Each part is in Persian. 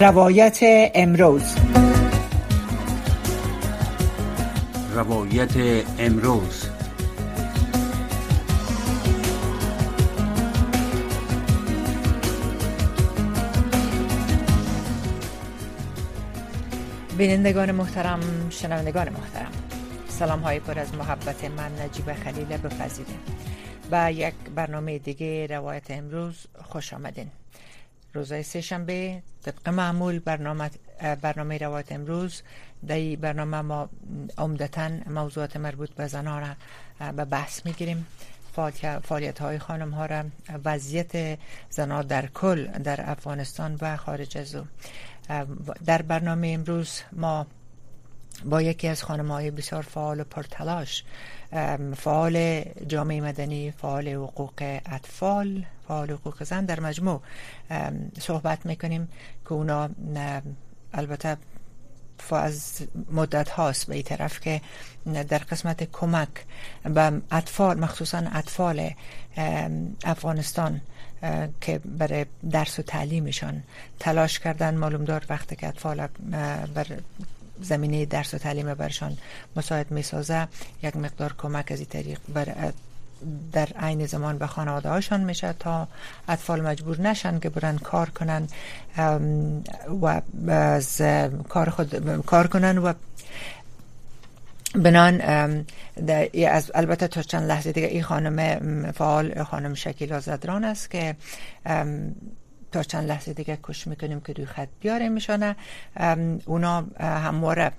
روایت امروز. روایت امروز. بینندگان محترم شنوندگان محترم. سلام های پر از محبت من نجیب خلیل بپذیریم به یک برنامه دیگه روایت امروز خوش آمدین. روزای سه شنبه طبق معمول برنامه برنامه روایت امروز. در برنامه ما عمدتا موضوعات مربوط به زنها را به بحث می‌گیریم. فعالیت های خانم ها را وضعیت زنها در کل در افغانستان و خارج از او. در برنامه امروز ما با یکی از خانم های بسیار فعال و پرتلاش فعال جامعه مدنی فعال حقوق اطفال فعال حقوق زن در مجموع صحبت می‌کنیم که اونا البته از مدت هاست به این طرف که در قسمت کمک به اطفال مخصوصا اطفال افغانستان که برای درس و تعلیمشان تلاش کردن. معلوم دار وقتی که اطفال بر زمینه درس و تعلیم برشان مساعد می سازه یک مقدار کمک از این طریق بر در عین زمان به خانواده هاشان میشه تا اطفال مجبور نشن که برن کار کنن و از کار خود کار کنن و بنان از البته تا چند لحظه دیگه این خانم فعال خانم شکیلا زدران است که تا چند لحظه دیگه کش می‌کنیم که دوی خط بیاره میشانه اونا همواره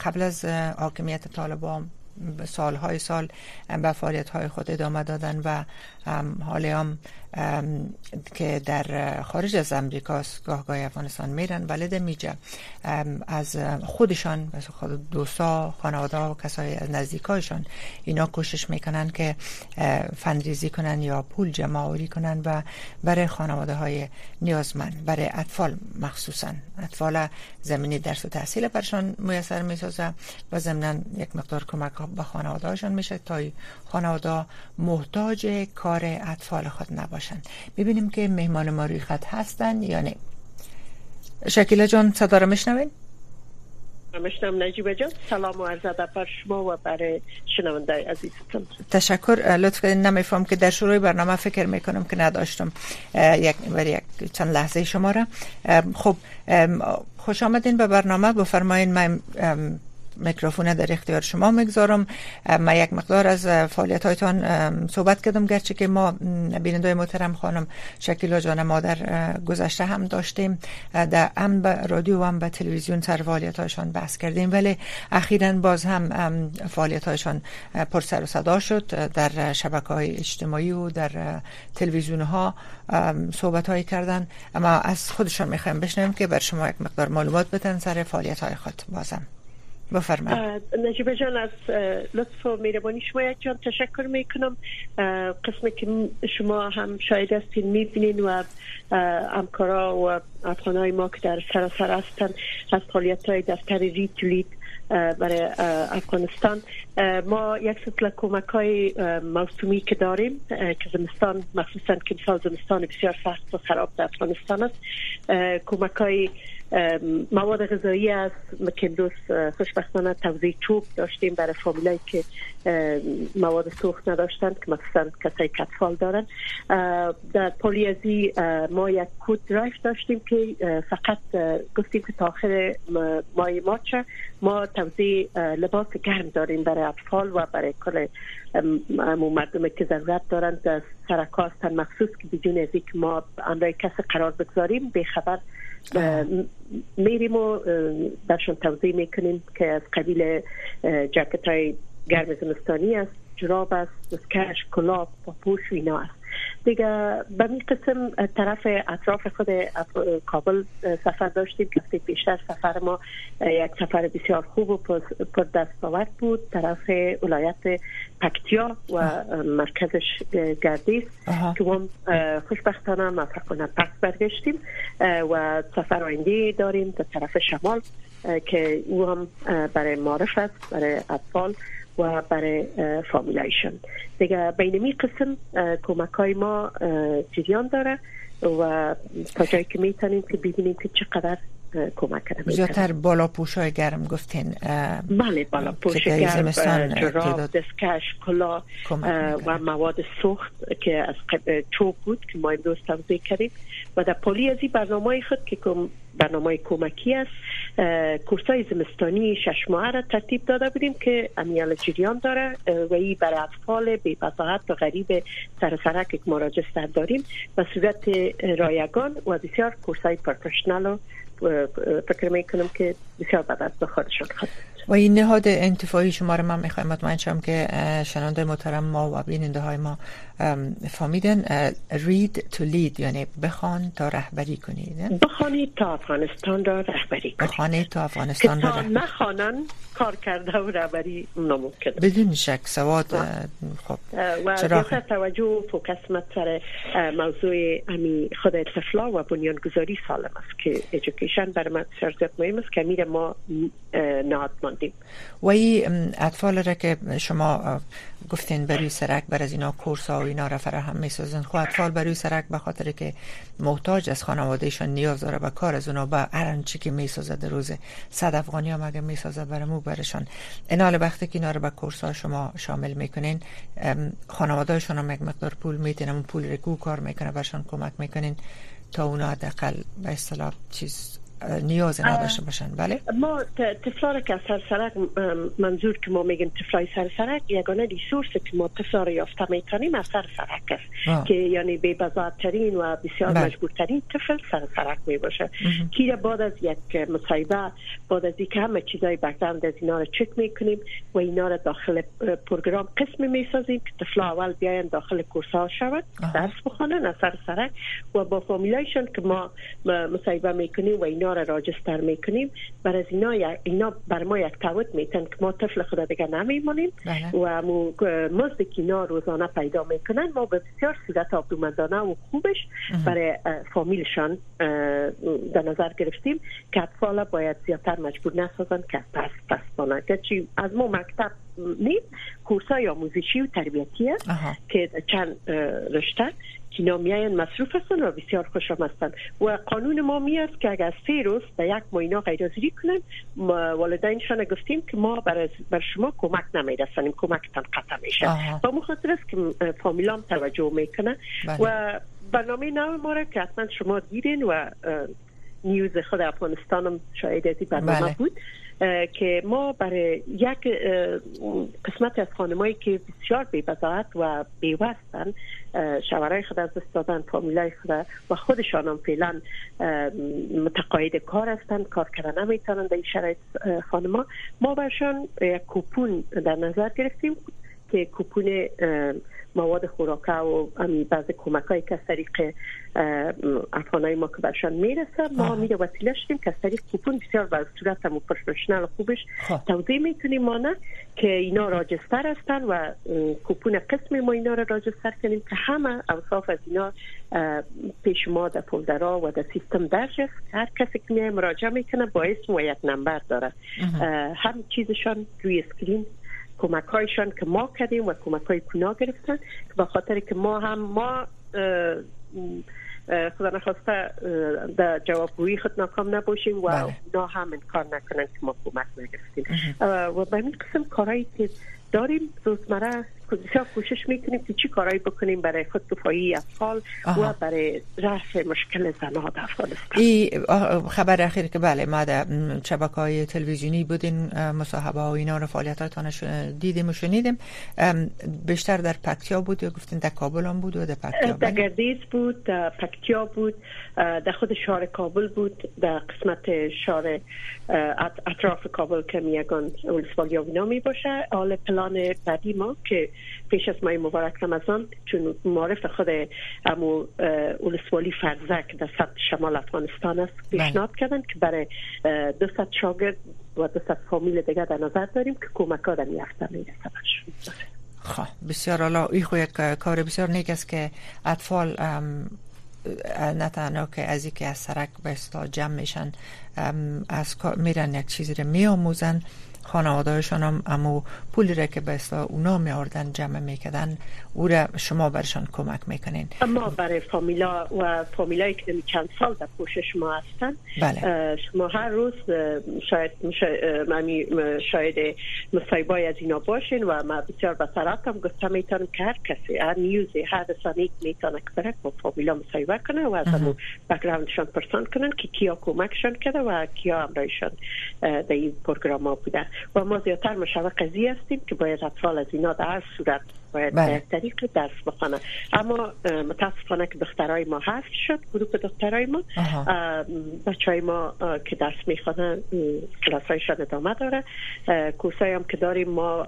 قبل از حاکمیت طالبان سالهای سال به فعالیت خود ادامه دادن و حالی هم که در خارج از امریکا گاه گاه افغانستان میرن. ولد میجه از خودشان خود دوستا خانواده و کسای از نزدیکایشان اینا کوشش می‌کنن که فندریزی کنن یا پول جمع آوری کنن و برای خانواده های نیازمند برای اطفال مخصوصا. اطفال زمینی درس و تحصیل برشان میسر می‌سازه و ضمن یک مقدار کمک به خانواده هاشان میشه تا خانواده محتاج کار اطفال خود نباشن. ببینیم که مهمان ما روی خط هستن یا نه. شکیلا جان صدا رو میشنوین؟ مشنم نجیبه جان. سلام و عرض بر شما و برای شنونده عزیزتون. تشکر. لطف نمیفهم که در شروع برنامه فکر می‌کنم که نداشتم. یک بر یک چند لحظه شما را. خب خوش آمدین به برنامه. بفرمایین من میکروفون در اختیار شما می‌گذارم ما یک مقدار از فعالیت هایتان صحبت کردم گرچه که ما بیننده محترم خانم شکیلا جان مادر گذشته هم داشتیم. در هم به رادیو هم به تلویزیون سر فعالیت هایشان بحث کردیم. ولی اخیرا باز هم فعالیت هایشان پر سر و صدا شد. در شبکه های اجتماعی و در تلویزیون ها صحبت هایی کردن. اما از خودشان می‌خوایم بشنویم که بر شما یک مقدار معلومات بدن سر فعالیت های خود بازم. بفرمایید. نجیب جان از لطف و مهربانی شما یک جان. تشکر می‌کنم. قسمی که شما هم شاید هستین می‌بینین و همکارا و افغانای ما که در سراسر هستن از فعالیت های دفتر ریتولید برای افغانستان. ما یک سلسله کمک های موسومی که داریم که زمستان مخصوصا که سال زمستان بسیار سخت و خراب در افغانستان است کمک های مواد غذایی است که دوست خوشبختانه توضیح چوب داشتیم برای فامیلایی که مواد سوخت نداشتند که مثلا کسایی کتفال دارن. در پولیازی ما یک کود درایف داشتیم که فقط گفتیم که تا آخر ماه مارچ ما توضیح لباس گرم داریم برای اطفال و برای کل مردم که ضرورت دارند. سرکاستن مخصوص که بدون از ما اندای کسی قرار بگذاریم خبر میریم و برشان توضیح می‌کنیم که از قبیل جاکت های گرم زمستانی است جراب است دستکش کلاه پاپوش و اینا است. دیگه به می قسم طرف اطراف خود کابل سفر داشتیم که بیشتر سفر ما یک سفر بسیار خوب و پر دست بود. طرف ولایت پکتیا و مرکزش گردیس که هم خوشبختانه موفقانه پس برگشتیم و سفر آینده داریم در طرف شمال که او هم برای معرف است برای اطفال و برای فامیلایشون دیگه بین می قسم کمک های ما جریان داره و تا جایی که می‌تونیم که ببینیم که چقدر کمک کنم زیادتر بالا پوش های گرم گفتین بله بالا پوش گرم جراب دستکش کلا و مواد سوخت که از چوب بود که ما امروز توضیح کردیم. و در پولی از این برنامه خود که برنامه کمکی است کورسای زمستانی شش ماه را ترتیب داده بودیم که امیال جریان داره و ای برای اطفال بی و غریب سرسرک که ما راجستر داریم. و صورت رایگان و بسیار کورسای پروفشنال فکر می‌کنم که بسیار بعد از به خواهد و این نهاد انتفاعی شما رو من می‌خوایم مطمئن شم که شنانده محترم ما و بیننده های ما فهمیدن رید تو لید یعنی بخوان تا رهبری کنید بخوانید تا افغانستان را رهبری کنید بخوانید تا افغانستان را رهبری. نخوانن کار کرده و رهبری نممکن بدون شک سواد خب و توجه فوکس سر موضوع امی خود طفلا و بنیانگذاری سالم است که ایژوکیشن برای من بسیار مهم است. که میره ما نهاد ماندیم و این اطفال را که شما گفتین بروی سرک بر از اینا کورس ها و اینا را فراهم می سازن خب اطفال بروی سرک به خاطر که محتاج از خانوادهشان نیاز داره به کار از اونا با هر چی که می سازه در روز صد افغانی هم اگه می سازه برمو برشان حال وقتی که اینا رو به کورس ها شما شامل می‌کنین. خانوادهشان هم یک مقدار پول میتین اون پول رو کار می‌کنه برشان کمک می‌کنین تا اونا حداقل به اصطلاح چیز نیاز نداشته باشن. بله؟ ما تفلار که سر سرک منظور که ما میگیم تفلای سر سرک یگانه ریسورس که ما تفلار یافته می‌تونیم از سر سرک است. که یعنی بی ترین و بسیار بله. مجبورترین تفل سر سرک می باشه که بعد از یک مصاحبه بعد از اینکه همه چیزای بک‌گراند از اینا رو چک می‌کنیم و اینا رو داخل پروگرام قسم می‌سازیم که تفلا اول بیاین داخل کورس ها شود درس بخونن از سر سرک و با فامیلایشون که ما مصاحبه می‌کنیم و اینا را راجستر می‌کنیم. بر از اینا اینا بر ما یک تعهد میتن که ما طفل خود دیگه نمیمونیم بله. و مو مزد که اینا روزانه پیدا می‌کنن ما به بسیار صورت آبدومندانه و خوبش برای فامیلشان در نظر گرفتیم که اطفال باید زیادتر مجبور نسازن که پس پس بانن که چی از ما مکتب نیست کورسای آموزشی و تربیتی است که چند رشته. اینا میاین مصروف هستن و بسیار خوش هستن. و قانون ما می است که اگر سه روز در یک ماه غیر حاضری کنن والدینشان گفتیم که ما بر, بر شما کمک نمیرسانیم کمکتان قطع میشه. با مخاطر است که فامیلام توجه می‌کنه. بله. و برنامه نو ما را که حتما شما دیدین و نیوز خود افغانستانم شاید از برنامه بله. بود. که ما برای یک قسمت از خانمایی که بسیار بی و بیوستن شوهرای خود از دست دادن فامیلای خود و خودشان هم فعلا متقاعد کار هستند کار کردن نمی‌تونن در این شرایط خانما ما برشان یک کوپون در نظر گرفتیم که کوپون مواد خوراکه و بعض کمک هایی که از طریق افغانای ما که برشان می‌رسه ما میره وسیله شدیم که از طریق کوپون بسیار و صورت هم پروفشنال خوبش خب. توضیح می‌تونیم ما که اینا راجستر هستن و کوپون قسم ما اینا را راجستر کنیم که همه اوصاف از اینا پیش ما در فولدرا و در سیستم درج هر کسی که میای مراجعه می‌کنه با اسم و یک نمبر داره هم چیزشان روی اسکرین کمک هایشان که ما کردیم و کمک های کنا گرفتن به خاطر که ما هم ما خدا نخواسته در جوابگویی خود ناکام نباشیم و بله. نا هم کار نکنن که ما کمک نگرفتیم و به این قسم کارهایی که داریم روزمره بسیار کوشش می‌کنیم که چی کارایی بکنیم برای خود دفاعی اطفال و برای رفع مشکل زنها در افغانستان. این خبر اخیر که بله ما در شبکه های تلویزیونی بودین مصاحبه و اینا رو فعالیتاتان دیدیم و شنیدیم. بیشتر در پکتیا بود یا گفتین در کابل هم بود و در پکتیا؟ در گردیز بود در پکتیا بود در خود شهر کابل بود در قسمت شهر اطراف کابل که میگن ولسوالی و می باشه حال پلان بعدی ما که پیش از ماه مبارک رمضان چون معرف خود امو اولسوالی فرزک در سطح شمال افغانستان است پیشنهاد بله. کردن که برای دو ست شاگرد و دو ست فامیل دیگه در نظر داریم که کمک ها در می‌رسه خب بسیار حالا این خو یک کار بسیار نیک است که اطفال نه تنها که از که از سرک به جمع میشن از میرن یک چیزی رو میآموزن خانوادهشان هم امو پولی را که به اونا می آردن جمع می‌کردن او را شما برشان کمک می‌کنین. ما برای فامیلا و فامیلایی که چند سال در پوشش ما هستن بله. شما هر روز شاید شاید مصایبای از اینا باشین و ما بسیار به هم گفتم می‌تونم که هر کسی هر نیوزی هر رسانه می‌تونه که بره با فامیلا مصایبه کنه و از همون بکراندشان پرسان کنن که کیا کمکشان کرده و کیا همراهشان در این پروگرام ها بوده. و ما زیادتر مشابه قضیه هستیم که باید اطفال از اینا در صورت باید بله. طریق درس بخونه اما متاسفانه که دخترای ما حذف شد گروه دخترای ما. بچه های ما که درس می‌خوانن کلاس هایشان ادامه داره. کورس هم که داریم ما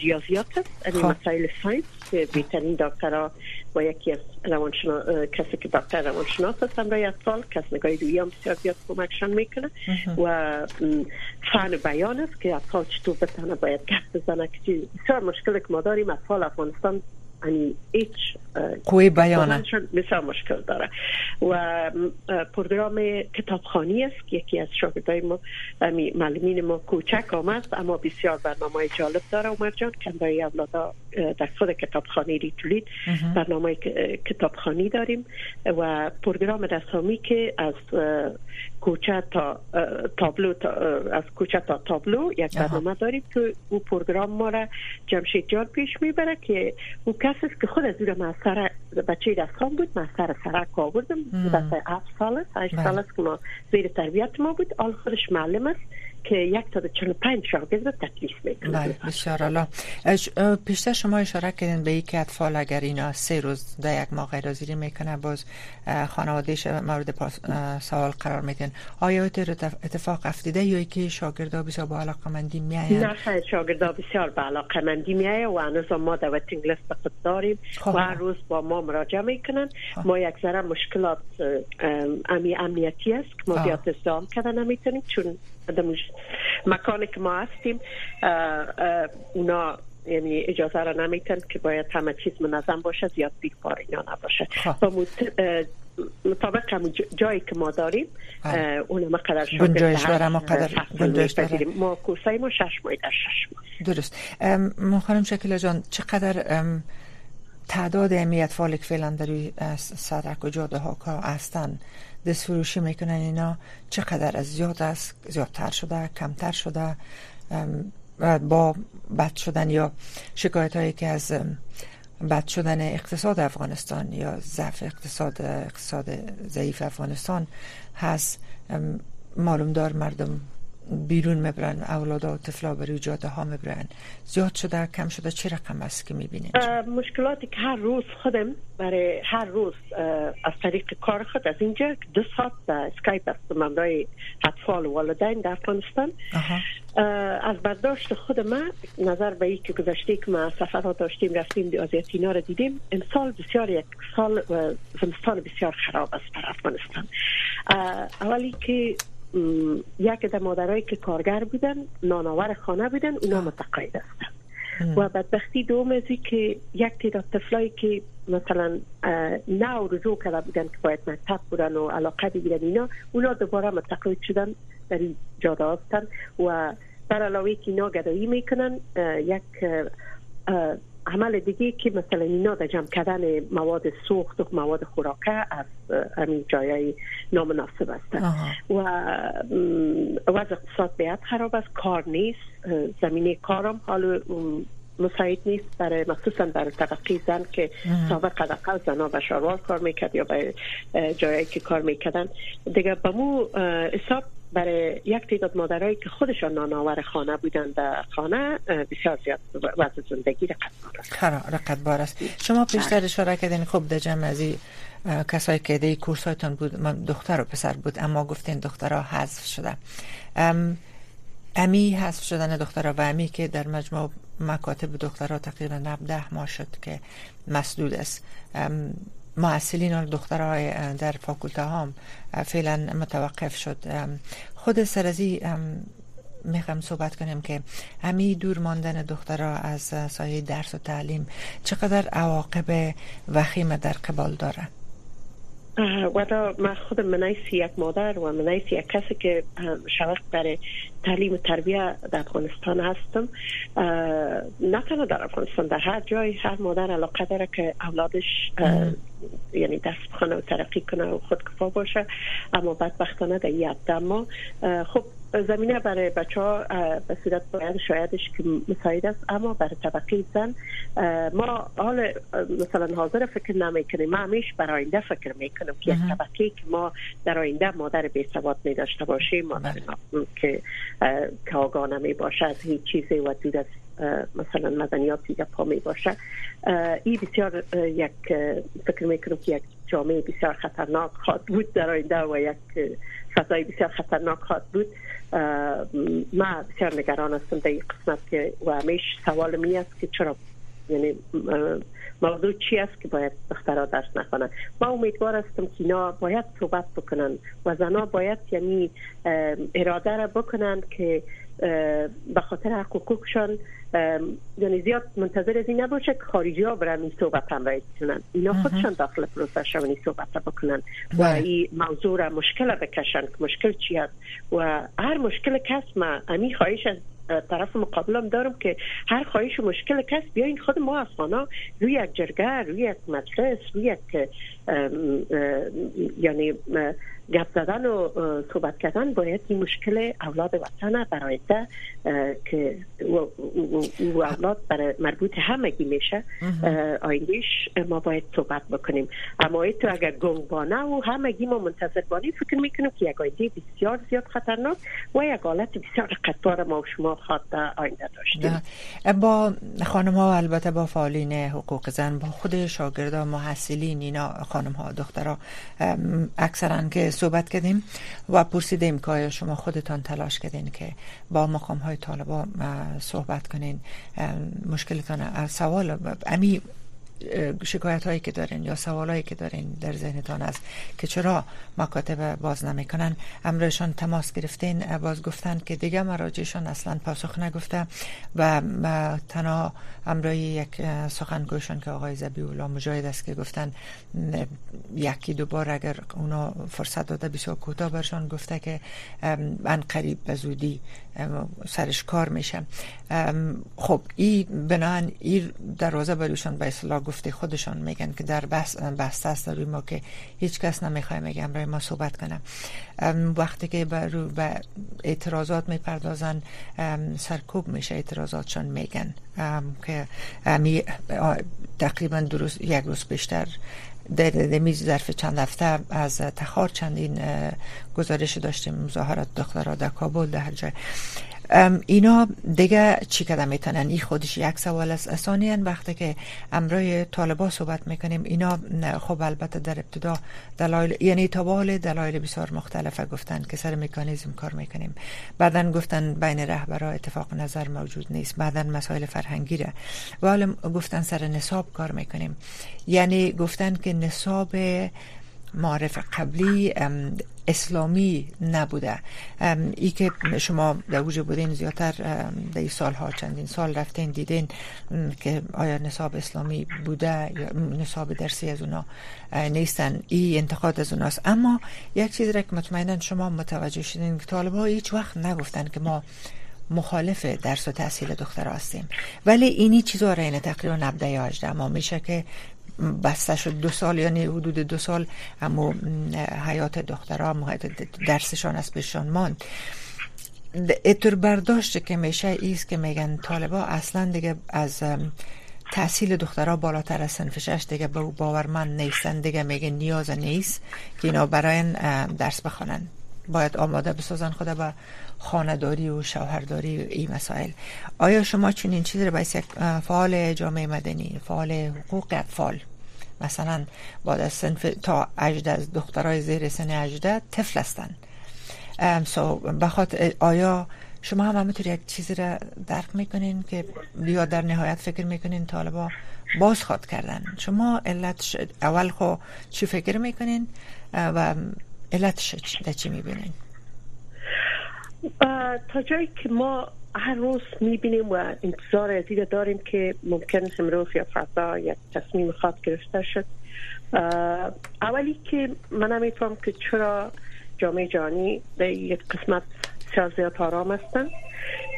ریاضیات یعنی خب. مسائل ساینس بهترین دکترها با یکی از روانشناس کسی که دکتر روانشناس هست برای اطفال کس نگاهی روی هم بسیار زیاد کمکشان می‌کنه. و فن بیان است که اطفال چطور بتانه باید گفت بزنه. که بسیار مشکل که ما داریم اطفال افغانستان یعنی هیچ کوی بیانه. بسیار مشکل داره و پروگرام کتابخانی است که یکی از شاگردای ما معلمین ما کوچک آمد اما بسیار برنامه جالب داره عمر جان. که برای اولادا در خود کتابخانی ریتولید برنامه کتابخانی داریم. و پروگرام رسامی که از کوچه تا تابلو تا از کوچه تا تابلو یک برنامه داریم که او پروگرام ما را جمشید جان پیش می‌بره که او کسی که خود از اون سر بچه دستان بود من سر سرک آوردم بس هفت سال است هشت سال است که ما زیر تربیت ما بود آل خودش معلم است. که یک تا چند پنج شاگرد تدریس می‌کنه. بله بسیار الله پیشتر شما اشاره کردین به که اطفال اگر اینا سه روز در یک ماه غیر می‌کنه باز خانوادهش مورد سوال قرار میدن آیا اتفاق افتیده یا که شاگردا بسیار با علاقه مندی میاین نه شاگردا بسیار با علاقه مندی میایه و هنوز ما در ویتینگ لیست خود داریم خب. و هر روز با ما مراجعه می‌کنن. خب. ما یک ذره مشکلات امی امنیتی است که ما بیاد کردن نمی‌تونیم چون مکانی که ما هستیم اونا یعنی اجازه را نمیتن که باید همه چیز منظم باشه زیاد بیکار اینا نباشه خب. مطابق هم جایی که ما داریم. اون ما قدر گنجایش داره ما قدر گنجایش داره ما کورسای ما شش ماه در شش ماه درست ما خانم شکل جان چقدر تعداد امی اطفال که فعلا در و جاده ها که هستن دست فروشی می‌کنن اینا. چقدر از زیاد است زیادتر شده کمتر شده با بد شدن یا شکایت هایی که از بد شدن اقتصاد افغانستان یا ضعف اقتصاد اقتصاد ضعیف افغانستان هست. معلوم دار مردم بیرون می‌برن اولادا و طفلا بر جاده ها می‌برن زیاد شده کم شده چه رقم است که می‌بینید مشکلاتی که هر روز خودم برای هر روز از طریق کار خود از اینجا دو ساعت در سکایپ است من اطفال والدین در افغانستان. از برداشت خود من نظر به که گذشته که ما سفرها داشتیم رفتیم اینا رو دیدیم امسال بسیار یک سال زمستان بسیار خراب است بر افغانستان. اولی که یک در مادرایی که کارگر بودن ناناور خانه بودن اونا متقاعد هستن. و بدبختی دوم ازی که یک تعداد طفلایی که مثلا نو رجوع کرده بودن که باید مکتب بودن و علاقه بگیرن اینا اونا دوباره متقاعد شدن در این جاده هستن و بر علاوه که اینا گدایی می‌کنن یک عمل دیگه که مثلا اینا در جمع کردن مواد سوخت و مواد خوراکه از همین جایای نامناسب است. و وضع اقتصاد بیاد خراب است کار نیست زمینه کارم حالا مساعد نیست. برای مخصوصا برای طبقه زن که سابق قدقل زنا و شاروار کار می‌کرد یا به جایی که کار می‌کردن. دیگه به مو حساب برای یک تعداد مادرایی که خودشان نانآور خانه بودن در خانه بسیار زیاد وضع زندگی رقت بار است. شما پیشتر بله. اشاره کردین خوب در جمع از کسایی که دی کورس هایتان بود من دختر و پسر بود اما گفتین دخترها حذف شده. امی حذف شدن دخترها و امی که در مجموع مکاتب دخترها تقریبا 19 ماه شد که مسدود است. معسلین دخترهای در فاکولته هم فعلا متوقف شد. خود سرزی می‌خوام صحبت کنیم که همی دور ماندن دخترها از سایه درس و تعلیم چقدر عواقب وخیم در قبال داره ودا من خود منیسی یک مادر و منیسی یک کسی که شوق برای تعلیم و تربیه در افغانستان هستم. نه تنها در افغانستان در هر جای هر مادر علاقه داره که اولادش یعنی دست بخونه و ترقی کنه و خودکفا باشه اما بدبختانه در یک ما. خب زمینه برای بچه ها به صورت باید شایدش که مساعد است. اما برای طبقه زن ما حال مثلا حاضر فکر نمی‌کنیم. ما همیش برای آینده فکر می‌کنیم که یک طبقه که ما در آینده مادر بی ثبات می داشته باشیم مادر که که آگاه نمی باشه از هیچ چیزی و دود از مثلا مدنیات یا پا می باشه این بسیار یک فکر می‌کنم که یک جامعه بسیار خطرناک خواهد بود در آینده و یک فضای بسیار خطرناک خواهد بود. ما بسیار نگران هستم در این قسمت که و همیش سوال می است که چرا؟ یعنی موضوع چی است که باید دخترها درس نکنن ما امیدوار هستم که اینا باید صحبت بکنن و زنها باید یعنی اراده را بکنن که به خاطر حقوقشان یعنی زیاد منتظر از این نباشه که خارجی ها برن این صحبت هم رایت کنن اینا خودشان داخل پروسه شون این صحبت بکنن. و بله. این موضوع را مشکل بکشن که مشکل چی است و هر مشکل کس ما امی خواهش از طرف مقابلم دارم که هر خواهش و مشکل کس بیاین خود ما افغانا روی یک جرگه روی یک مجلس روی یک یعنی گپ زدن و صحبت کردن باید این مشکل اولاد وطن برای که و اولاد برای مربوط همگی میشه. آیندهش ما باید صحبت بکنیم. اما تو اگر گنگبانه و همگی ما منتظر بانی فکر می‌کنم که یک آینده بسیار زیاد خطرناک و یک حالت بسیار قطار ما و شما خواد آینده داشتیم. با خانم ها البته با فعالین حقوق زن با خود شاگردان محصلین اینا خانم ها دخترها اکثرا که صحبت کردیم و پرسیدیم که شما خودتان تلاش کردین که با مقام های طالبا صحبت کنین مشکلتان سوال امی شکایت هایی که دارین یا سوال هایی که دارین در ذهنتان است که چرا مکاتب باز نمی‌کنن؟ امروشان تماس گرفتین باز گفتن که دیگه مراجعشان اصلا پاسخ نگفته و تنها امروی یک سخنگوشان که آقای زبی اولا مجاهد است که گفتن یکی دو بار اگر اونا فرصت داده بسیار کوتاه برشان گفته که من قریب به زودی سرش کار میشه. خب این بنان این دروازه بروشان به اصلاح گفته خودشان میگن که در بس بسته است روی ما که هیچ کس نمی‌خواه میگم روی ما صحبت کنم وقتی که به اعتراضات می‌پردازن سرکوب میشه اعتراضاتشان میگن. که تقریبا درست یک روز بیشتر در میز ظرف چند هفته از تخار چندین گزارش داشتیم. مظاهرات دخترها در کابل در هر جای. اینا دیگه چی کده می‌تونن این خودش یک سوال است. ثانیا وقتی که امرای طالبا صحبت می‌کنیم اینا خب البته در ابتدا دلایل یعنی تا دلایل بسیار مختلفه. گفتن که سر مکانیزم کار می‌کنیم. بعدا گفتن بین رهبرا اتفاق نظر موجود نیست. بعدا مسائل فرهنگی ره و گفتن سر نصاب کار می‌کنیم. یعنی گفتن که نصاب معرف قبلی اسلامی نبوده. ای که شما در اوج بودین زیادتر در این سالها چندین سال رفتین دیدین که آیا نصاب اسلامی بوده یا نصاب درسی از اونا نیستن. ای انتقاد از اوناست. اما یک چیز را که مطمئنا شما متوجه شدین که طالب ها هیچ وقت نگفتن که ما مخالف درس و تحصیل دختر هستیم. ولی اینی چیزا را این تقریبا نبده یا ما میشه که بسته شد دو سال یعنی حدود دو سال اما حیات دخترها درسشان از پیشان ماند. اتر برداشت که میشه ایست که میگن طالبا اصلا دیگه از تحصیل دخترها بالاتر از سنف شش دیگه به باورمند نیستن دیگه میگه نیاز نیست که اینا برای درس بخوانن. باید آماده بسازن خود به خانداری و شوهرداری و این مسائل. آیا شما چون این چیز رو باید فعال جامعه مدنی فعال حقوق اطفال مثلا بعد از سنف تا اجد از دخترای زیر سن اجده طفل هستن؟ سو بخاطر آیا شما هم همینطور یک چیزی را درک می‌کنین که یا در نهایت فکر می‌کنین طالبا باز خواد کردن؟ شما علت اول خو چی فکر می‌کنین؟ و علتش در چی می‌بینین؟ تا جایی که ما هر روز می‌بینیم و انتظار از داریم که ممکن امروز یا فردا یک تصمیم خواد گرفته شد. اولی که من نمیفهم که چرا جامعه جهانی در یک قسمت بسیار زیاد آرام هستن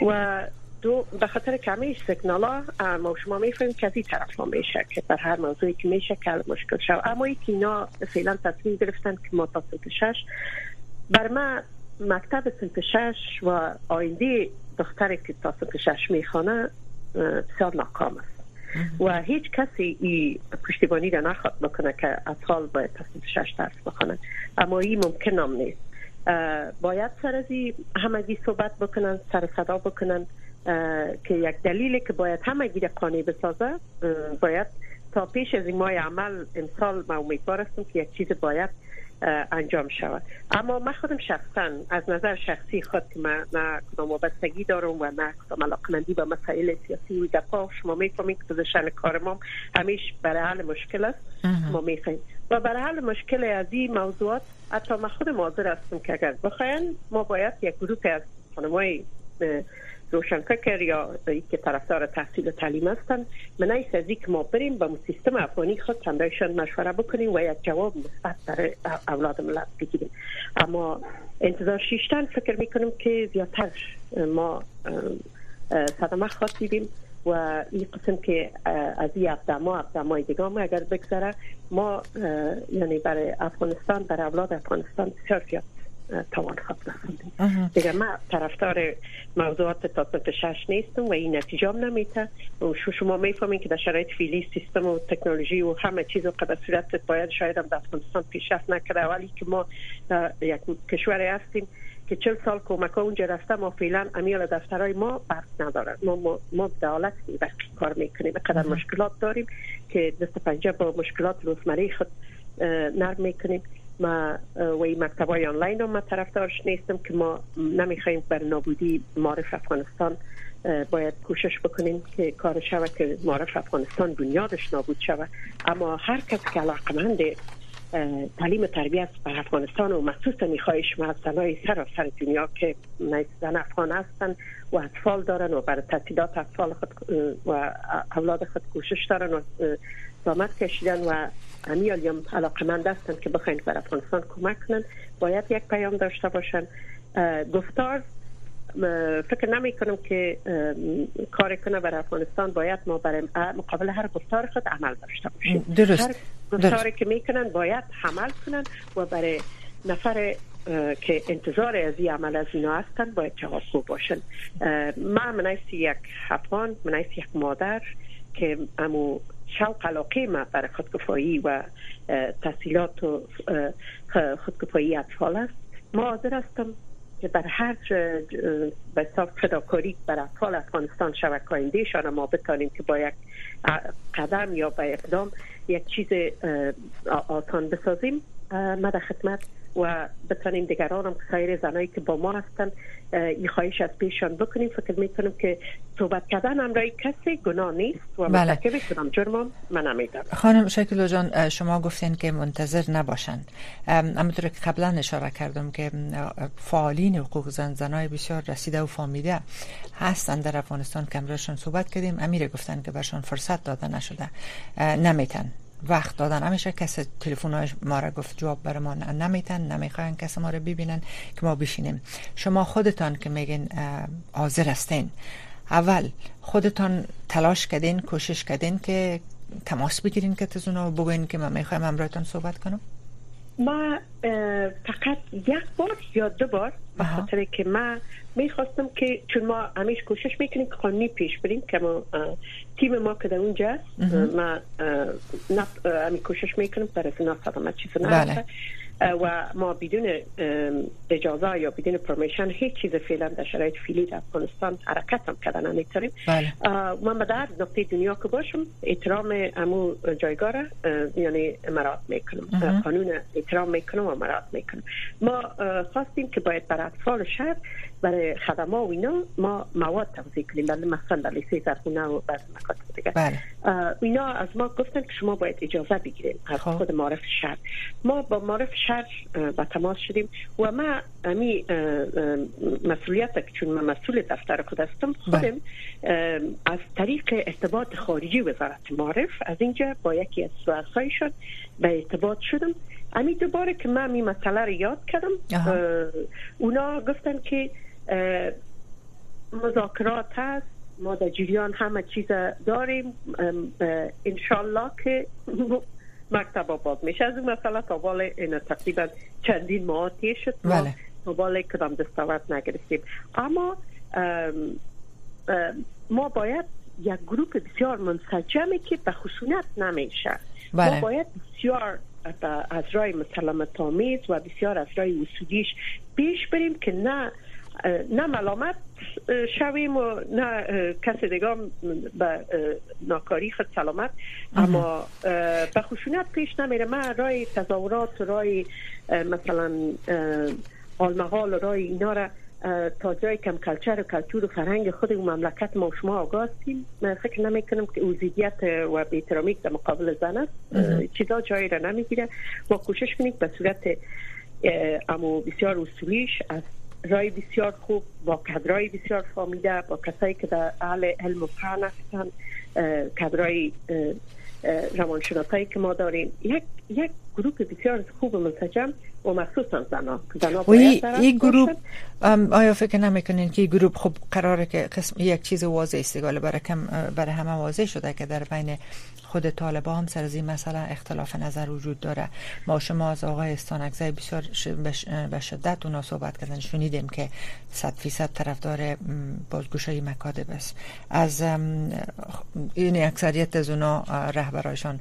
و دو به خاطر کمی سیگنال ما شما می‌فهمیم که از این طرف ها میشه که در هر موضوعی که میشه کل مشکل شد اما ای که اینا فعلا تصمیم گرفتن که ما تا شش بر ما مکتب سنت شش و آینده دختری که تا سنت شش می‌خوانه بسیار ناکام است. و هیچ کسی ای پشتیبانی را نخواد بکنه که اطفال باید صنف شش درس بخونن اما این ممکن هم نیست. باید سر از همگی صحبت بکنن سر صدا بکنن. که یک دلیلی که باید همه گیر قانعی بسازه باید تا پیش از این ماه عمل امسال ما امیدوار هستم که یک چیز باید انجام شود. اما من خودم شخصا از نظر شخصی خود که من نه کدام وابستگی دارم و نه کدام علاقمندی به مسائل سیاسی و دفاع شما می‌فهمید که position کار ما همیش برای حل مشکل است. ما می‌فهمیم و برای حل مشکل از این موضوعات حتی من خود حاضر هستم که اگر بخواین ما باید یک گروه از خانمای روشنفکر یا که طرفدار تحصیل و تعلیم هستن من ایست از که ما بریم با سیستم افغانی خود چندایشان مشوره بکنیم و یک جواب مثبت برای اولاد ملت بگیریم. اما انتظار شیشتن فکر می‌کنیم که زیادتر ما صدمه خواهد دیدیم و این قسم که از این اقدام های دیگه اگر بگذره ما یعنی برای افغانستان برای اولاد افغانستان بسیار زیاد توان خط رسوندیم دیگه من طرفدار موضوعات تا شش نیستم و این نتیجه هم نمیته و شما می‌فهمین که در شرایط فیلی سیستم و تکنولوژی و همه چیز و قدر صورت باید شاید هم در افغانستان پیشرفت نکرده. ولی که ما یک کشوری هستیم که چل سال کمک اونجا رفته ما فعلا امیال دفترهای ما برس نداره. ما ما, ما دولت کار می‌کنیم. قدر مشکلات داریم که دست پنجه با مشکلات روزمره خود نرم می‌کنیم. ما و این مکتب های آنلاین رو ما طرفدارش نیستم که ما نمی‌خوایم بر نابودی معرف افغانستان باید کوشش بکنیم که کار شود که معرف افغانستان بنیادش نابود شود. اما هر کس که علاقمند تعلیم تعلیم تربیت بر افغانستان و مخصوصا می‌خوای شما از سر سر دنیا که زن افغان هستن و اطفال دارن و برای تحصیلات اطفال خود و اولاد خود کوشش دارن و زامت کشیدن و همی هم علاقمند هستن که بخواین بر افغانستان کمک کنن باید یک پیام داشته باشن گفتار فکر نمی کنم که کار کنه بر افغانستان. باید ما برای مقابل هر گفتار خود عمل داشته باشیم. درست. هر گفتاری که می‌کنن باید عمل کنن و برای نفر که انتظار از این عمل از اینا هستن باید جوابگو باشن من منیسی یک افغان منیسی یک مادر که امو شوق علاقه ما برای خودکفایی و تحصیلات و خودکفایی اطفال است. ما حاضر هستم که بر هر به صاف فداکاری بر اطفال افغانستان شوکاینده شان ما بتانیم که با یک قدم یا با اقدام یک چیز آسان بسازیم. ما در خدمت و بتانیم دیگران هم سایر زنایی که با ما هستن این خواهش از پیشان بکنیم. فکر می‌کنم که صحبت کردن امرای کسی گناه نیست و بله. کنم جرمم. من نمیدم خانم شکل جان شما گفتین که منتظر نباشن اما که قبلا اشاره کردم که فعالین حقوق زن زنای بسیار رسیده و فامیده هستن در افغانستان. که صحبت کردیم. امیر گفتن که برشان فرصت داده نشده. نمیتن. وقت دادن. همیشه کسی تلفن ما را گفت جواب بر ما نمیتن نمی‌خواین کسی ما را ببینن که ما بشینیم. شما خودتان که میگین حاضر هستین. اول خودتان تلاش کردین کوشش کردین که تماس بگیرین که تزونا بگوین که من می‌خوایم امرایتان صحبت کنم؟ ما فقط یک بار یا دو بار به خاطر که ما می‌خواستم که چون ما همیش کوشش می‌کنیم که قانونی پیش بریم که ما تیم ما که در اونجا ما همی کوشش می‌کنیم برای سنا صدامت چیز بله. و ما بدون اجازه یا بدون پرمیشن هیچ چیز فعلا در شرایط فیلی در افغانستان حرکت هم کردن نمی‌تونیم. بله. من به در نقطه دنیا که باشم احترام امو جایگاه یعنی مراد می‌کنم. قانون احترام می‌کنم و مراد می‌کنم. ما خواستیم که باید برای اطفال شهر برای خدمات و اینا ما مواد توضیح کنیم. بله مثلا در لیسه زرخونه و بعض مکاتب دیگه. بله. اینا از ما گفتن که شما باید اجازه بگیریم از خب. خود معرف شهر. ما با معرف شهر با تماس شدیم. و ما امی مسئولیت که چون من مسئول دفتر خود هستم بله. خودم از طریق ارتباط خارجی وزارت معرف از اینجا با یکی از شد به ارتباط شدم. امی دوباره که من این مسئله رو یاد کردم اونا گفتن که مذاکرات هست ما در جریان همه چیز داریم انشالله که مکتب آباد میشه از این مسئله تا بال این تقریبا چندین ماه شد بله. تا بال کدام دستاورد نگرفتیم اما ما باید یک گروپ بسیار منسجمی که به خشونت نمیشه بله. ما باید بسیار از رای مسلمت آمیز و بسیار از رای اصولیش پیش بریم که نه نه ملامت شویم و نه کسی دیگه به ناکاری خود سلامت. اما به خشونت پیش نمیره. من رای تظاهرات رای مثلا آلمغال رای اینا را تا جای کم کلچر و کلتور و فرهنگ خود و مملکت ما شما آگاه هستیم من فکر نمی کنم که اوزیدیت و بیترامیک در مقابل زن است. چیزا جایی را نمی‌گیره. ما کوشش کنیم به صورت امو بسیار اصولیش از رای بسیار خوب با کدرای بسیار فامیده با کسایی که در اهل علم و فن هستن کدرای روانشناسایی که ما داریم. یک یک گروه بسیار خوب و منسجم و مخصوصا زنا. و این گروه آیا فکر نمی‌کنین که گروه خب قراره که قسم یک چیز واضح استقال برای کم برای همه واضح شده که در بین خود طالبا هم سر از این مسئله اختلاف نظر وجود داره. ما شما از آقای استانکزی بسیار به شدت اونا صحبت کردن. شنیدیم که صد فیصد طرفدار بازگوشای مکادب است. از این اکثریت از اونا رهبرایشان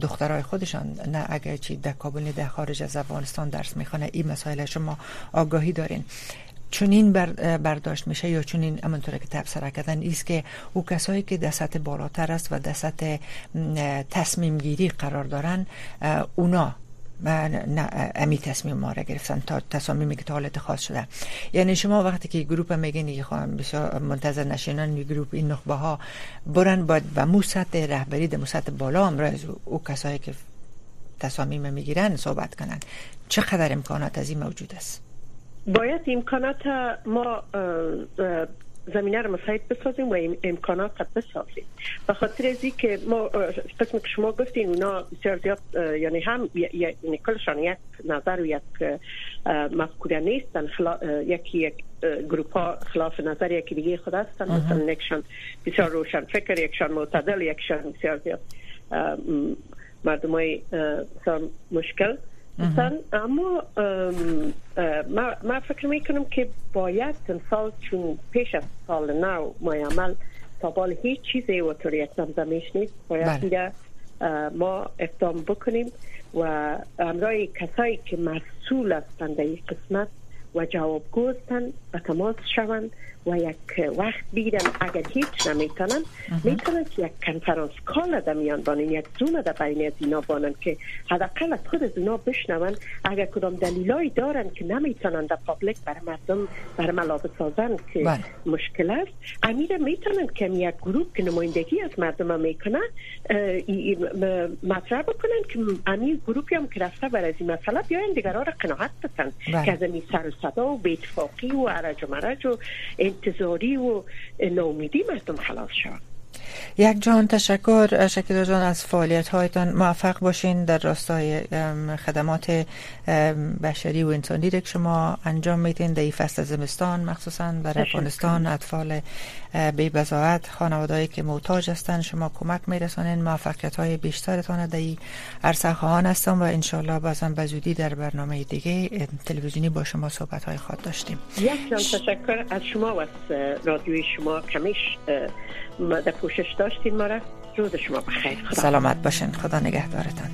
دخترای خودشان نه اگر چی در کابل در خارج از افغانستان درس می‌خوانه این مسائل شما آگاهی دارین. چون این برداشت میشه یا چون این امانطوره که تبصره کردن ایست که او کسایی که در سطح بالاتر است و در سطح تصمیم گیری قرار دارن اونا امی تصمیم ما را گرفتن تا تصامیمی که تا حالت خاص شده. یعنی شما وقتی که گروپ میگین خواهم بسیار منتظر نشینن گروپ این نخبه ها برن باید و مو سطح رهبری در سطح بالا هم او کسایی که تصامیم می‌گیرن صحبت کنن. چقدر امکانات از این موجود است؟ باید امکانات ما زمینه رو مساعد بسازیم و امکانات بسازیم. به خاطر از که ما قسم که شما گفتین اونا بسیار زیاد یعنی هم یعنی کلشان یک نظر و یک مفکوره نیستن. یکی یک گروپ ها خلاف نظر یکی دیگه خود هستن. مثلا یکشان بسیار روشن فکر یکشان معتدل یکشان بسیار زیاد مردم های مشکل. مثلا اما ما, فکر می‌کنم که باید سال چون پیش از سال نو ما عمل تا بال هیچ چیزی و طور یک نیست. باید بله. ما اقدام بکنیم و امرای کسایی که مسئول هستند در این قسمت و جوابگو هستند به تماس شوند. و یک وقت بیرن اگر هیچ نمی‌تونن می‌تونن که یک کنفرانس کال در میان بانن یک زوم در بین از اینا بانن که حداقل از خود از اینا بشنون اگر کدام دلیلایی دارن که نمی‌تونن در پابلیک برای مردم برای ملابه سازن که بله. مشکل است امیر می‌تونن که یک گروه که نمایندگی از مردم می‌کنن مطرح بکنن که امیر گروپی هم که رفته برای از این مسئله بیاین دیگرها را قناعت بسن بله. که از این سر و صدا و بیتفاقی و عرج و مرج و انتظاری و ناامیدی مردم خلاص شد یک جان تشکر شکل جان از فعالیت هایتان موفق باشین در راستای خدمات بشری و انسانی که شما انجام میتین در فصل زمستان مخصوصا برای افغانستان. اطفال بی بزاعت خانوادهایی که محتاج هستند شما کمک میرسانین. موفقیت های بیشترتان در این عرصه خواهان هستم و انشالله بازم به زودی در برنامه دیگه تلویزیونی با شما صحبت های خواهد داشتیم. یک جان تشکر از شما و از رادیوی شما. کمیش در پوشش داشتین مرا روز شما بخیر. خدا سلامت باشین. خدا نگهدارتان.